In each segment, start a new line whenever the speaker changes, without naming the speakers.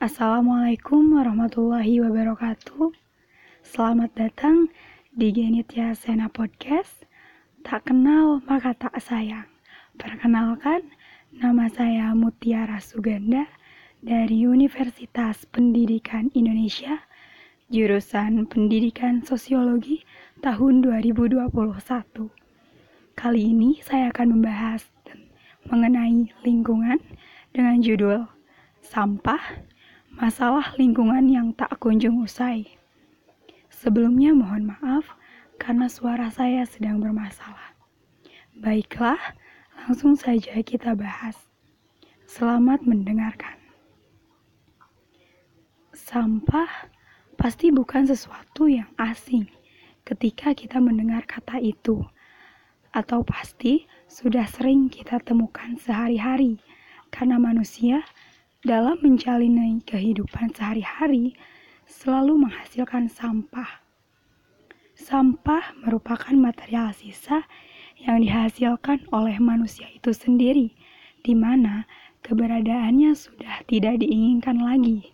Assalamualaikum warahmatullahi wabarakatuh. Selamat datang di Genitya Sena Podcast. Tak kenal maka tak sayang. Perkenalkan, nama saya Mutiara Suganda dari Universitas Pendidikan Indonesia, jurusan Pendidikan Sosiologi tahun 2021. Kali ini saya akan membahas mengenai lingkungan dengan judul Sampah, Masalah Lingkungan yang Tak Kunjung Usai. Sebelumnya mohon maaf karena suara saya sedang bermasalah. Baiklah, langsung saja kita bahas. Selamat mendengarkan. Sampah pasti bukan sesuatu yang asing ketika kita mendengar kata itu, atau pasti sudah sering kita temukan sehari-hari karena manusia dalam menjalani kehidupan sehari-hari selalu menghasilkan sampah. Sampah merupakan material sisa yang dihasilkan oleh manusia itu sendiri, di mana keberadaannya sudah tidak diinginkan lagi.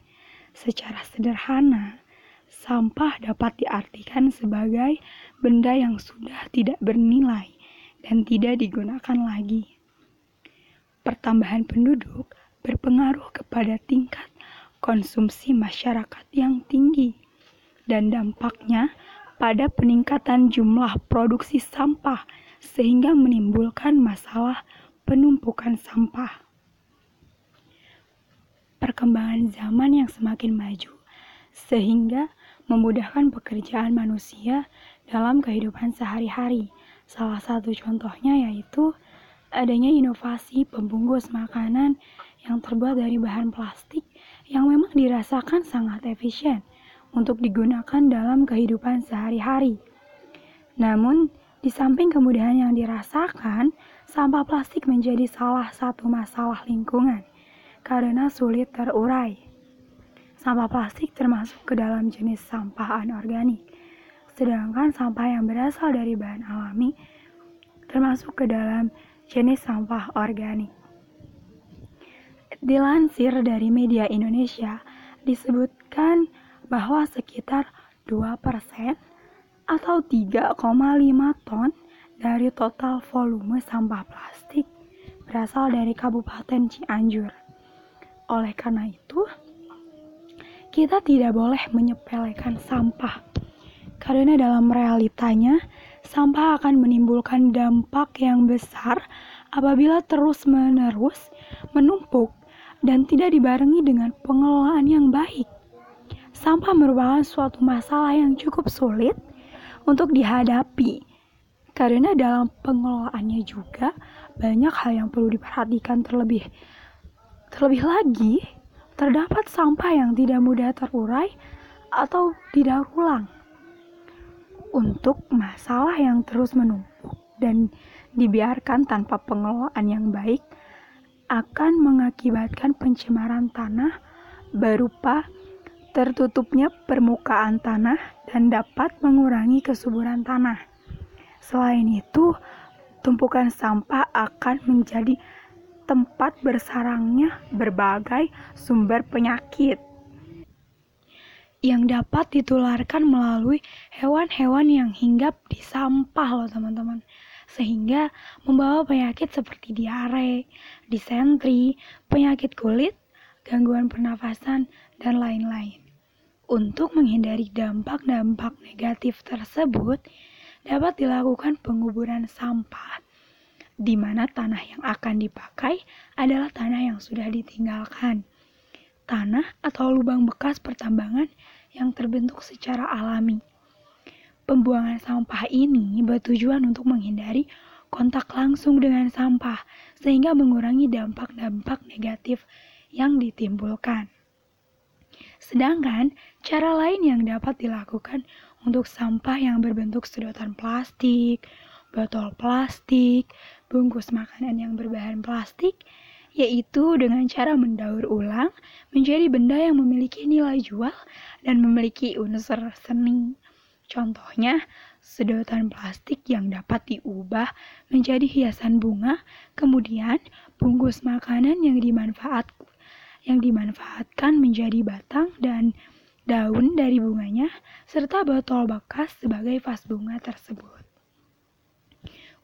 Secara sederhana, sampah dapat diartikan sebagai benda yang sudah tidak bernilai dan tidak digunakan lagi. Pertambahan penduduk berpengaruh kepada tingkat konsumsi masyarakat yang tinggi dan dampaknya pada peningkatan jumlah produksi sampah sehingga menimbulkan masalah penumpukan sampah. Perkembangan zaman yang semakin maju sehingga memudahkan pekerjaan manusia dalam kehidupan sehari-hari. Salah satu contohnya yaitu adanya inovasi pembungkus makanan yang terbuat dari bahan plastik yang memang dirasakan sangat efisien untuk digunakan dalam kehidupan sehari-hari. Namun, di samping kemudahan yang dirasakan, sampah plastik menjadi salah satu masalah lingkungan karena sulit terurai. Sampah plastik termasuk ke dalam jenis sampah anorganik, sedangkan sampah yang berasal dari bahan alami termasuk ke dalam jenis sampah organik. Dilansir dari media Indonesia, disebutkan bahwa sekitar 2% atau 3,5 ton dari total volume sampah plastik berasal dari Kabupaten Cianjur. Oleh karena itu, kita tidak boleh menyepelekan sampah. Karena dalam realitanya, sampah akan menimbulkan dampak yang besar apabila terus-menerus menumpuk dan tidak dibarengi dengan pengelolaan yang baik. Sampah merupakan suatu masalah yang cukup sulit untuk dihadapi karena dalam pengelolaannya juga banyak hal yang perlu diperhatikan terlebih terlebih lagi terdapat sampah yang tidak mudah terurai atau tidak ulang untuk masalah yang terus menumpuk dan dibiarkan tanpa pengelolaan yang baik akan mengakibatkan pencemaran tanah berupa tertutupnya permukaan tanah dan dapat mengurangi kesuburan tanah. Selain itu, tumpukan sampah akan menjadi tempat bersarangnya berbagai sumber penyakit yang dapat ditularkan melalui hewan-hewan yang hinggap di sampah loh teman-teman sehingga membawa penyakit seperti diare, disentri, penyakit kulit, gangguan pernafasan, dan lain-lain. Untuk menghindari dampak-dampak negatif tersebut, dapat dilakukan penguburan sampah, di mana tanah yang akan dipakai adalah tanah yang sudah ditinggalkan. Tanah atau lubang bekas pertambangan yang terbentuk secara alami. Pembuangan sampah ini bertujuan untuk menghindari kontak langsung dengan sampah, sehingga mengurangi dampak-dampak negatif yang ditimbulkan. Sedangkan cara lain yang dapat dilakukan untuk sampah yang berbentuk sedotan plastik, botol plastik, bungkus makanan yang berbahan plastik, yaitu dengan cara mendaur ulang menjadi benda yang memiliki nilai jual dan memiliki unsur seni. Contohnya, sedotan plastik yang dapat diubah menjadi hiasan bunga, kemudian bungkus makanan yang dimanfaat yang dimanfaatkan menjadi batang dan daun dari bunganya, serta botol bekas sebagai vas bunga tersebut.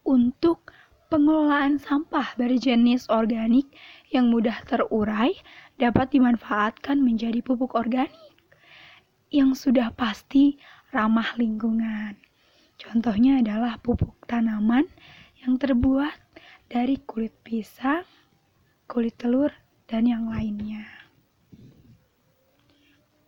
Untuk pengelolaan sampah berjenis organik yang mudah terurai dapat dimanfaatkan menjadi pupuk organik yang sudah pasti ramah lingkungan. Contohnya adalah pupuk tanaman yang terbuat dari kulit pisang, kulit telur, dan yang lainnya.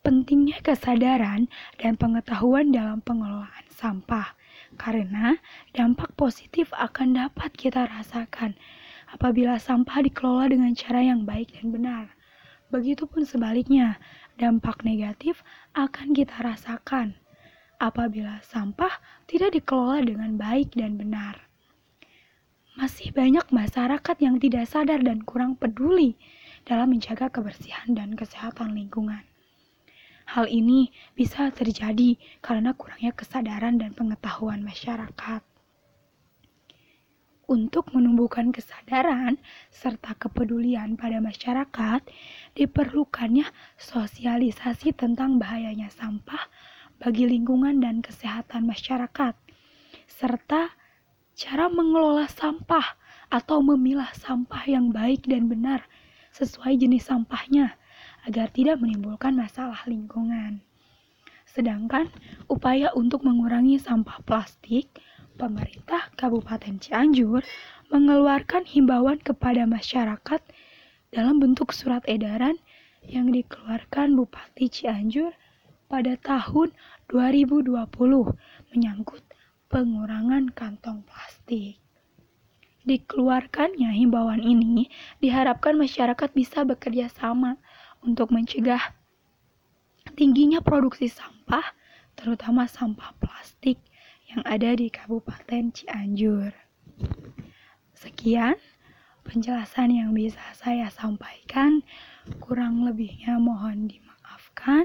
Pentingnya kesadaran dan pengetahuan dalam pengelolaan sampah, karena dampak positif akan dapat kita rasakan apabila sampah dikelola dengan cara yang baik dan benar. Begitupun sebaliknya, dampak negatif akan kita rasakan apabila sampah tidak dikelola dengan baik dan benar. Masih banyak masyarakat yang tidak sadar dan kurang peduli dalam menjaga kebersihan dan kesehatan lingkungan. Hal ini bisa terjadi karena kurangnya kesadaran dan pengetahuan masyarakat. Untuk menumbuhkan kesadaran serta kepedulian pada masyarakat, diperlukannya sosialisasi tentang bahayanya sampah bagi lingkungan dan kesehatan masyarakat, serta cara mengelola sampah atau memilah sampah yang baik dan benar sesuai jenis sampahnya agar tidak menimbulkan masalah lingkungan. Sedangkan upaya untuk mengurangi sampah plastik, pemerintah Kabupaten Cianjur mengeluarkan himbauan kepada masyarakat dalam bentuk surat edaran yang dikeluarkan Bupati Cianjur pada tahun 2020 menyangkut pengurangan kantong plastik. Dikeluarkannya himbauan ini diharapkan masyarakat bisa bekerja sama untuk mencegah tingginya produksi sampah, terutama sampah plastik yang ada di Kabupaten Cianjur. Sekian penjelasan yang bisa saya sampaikan. Kurang lebihnya mohon dimaafkan.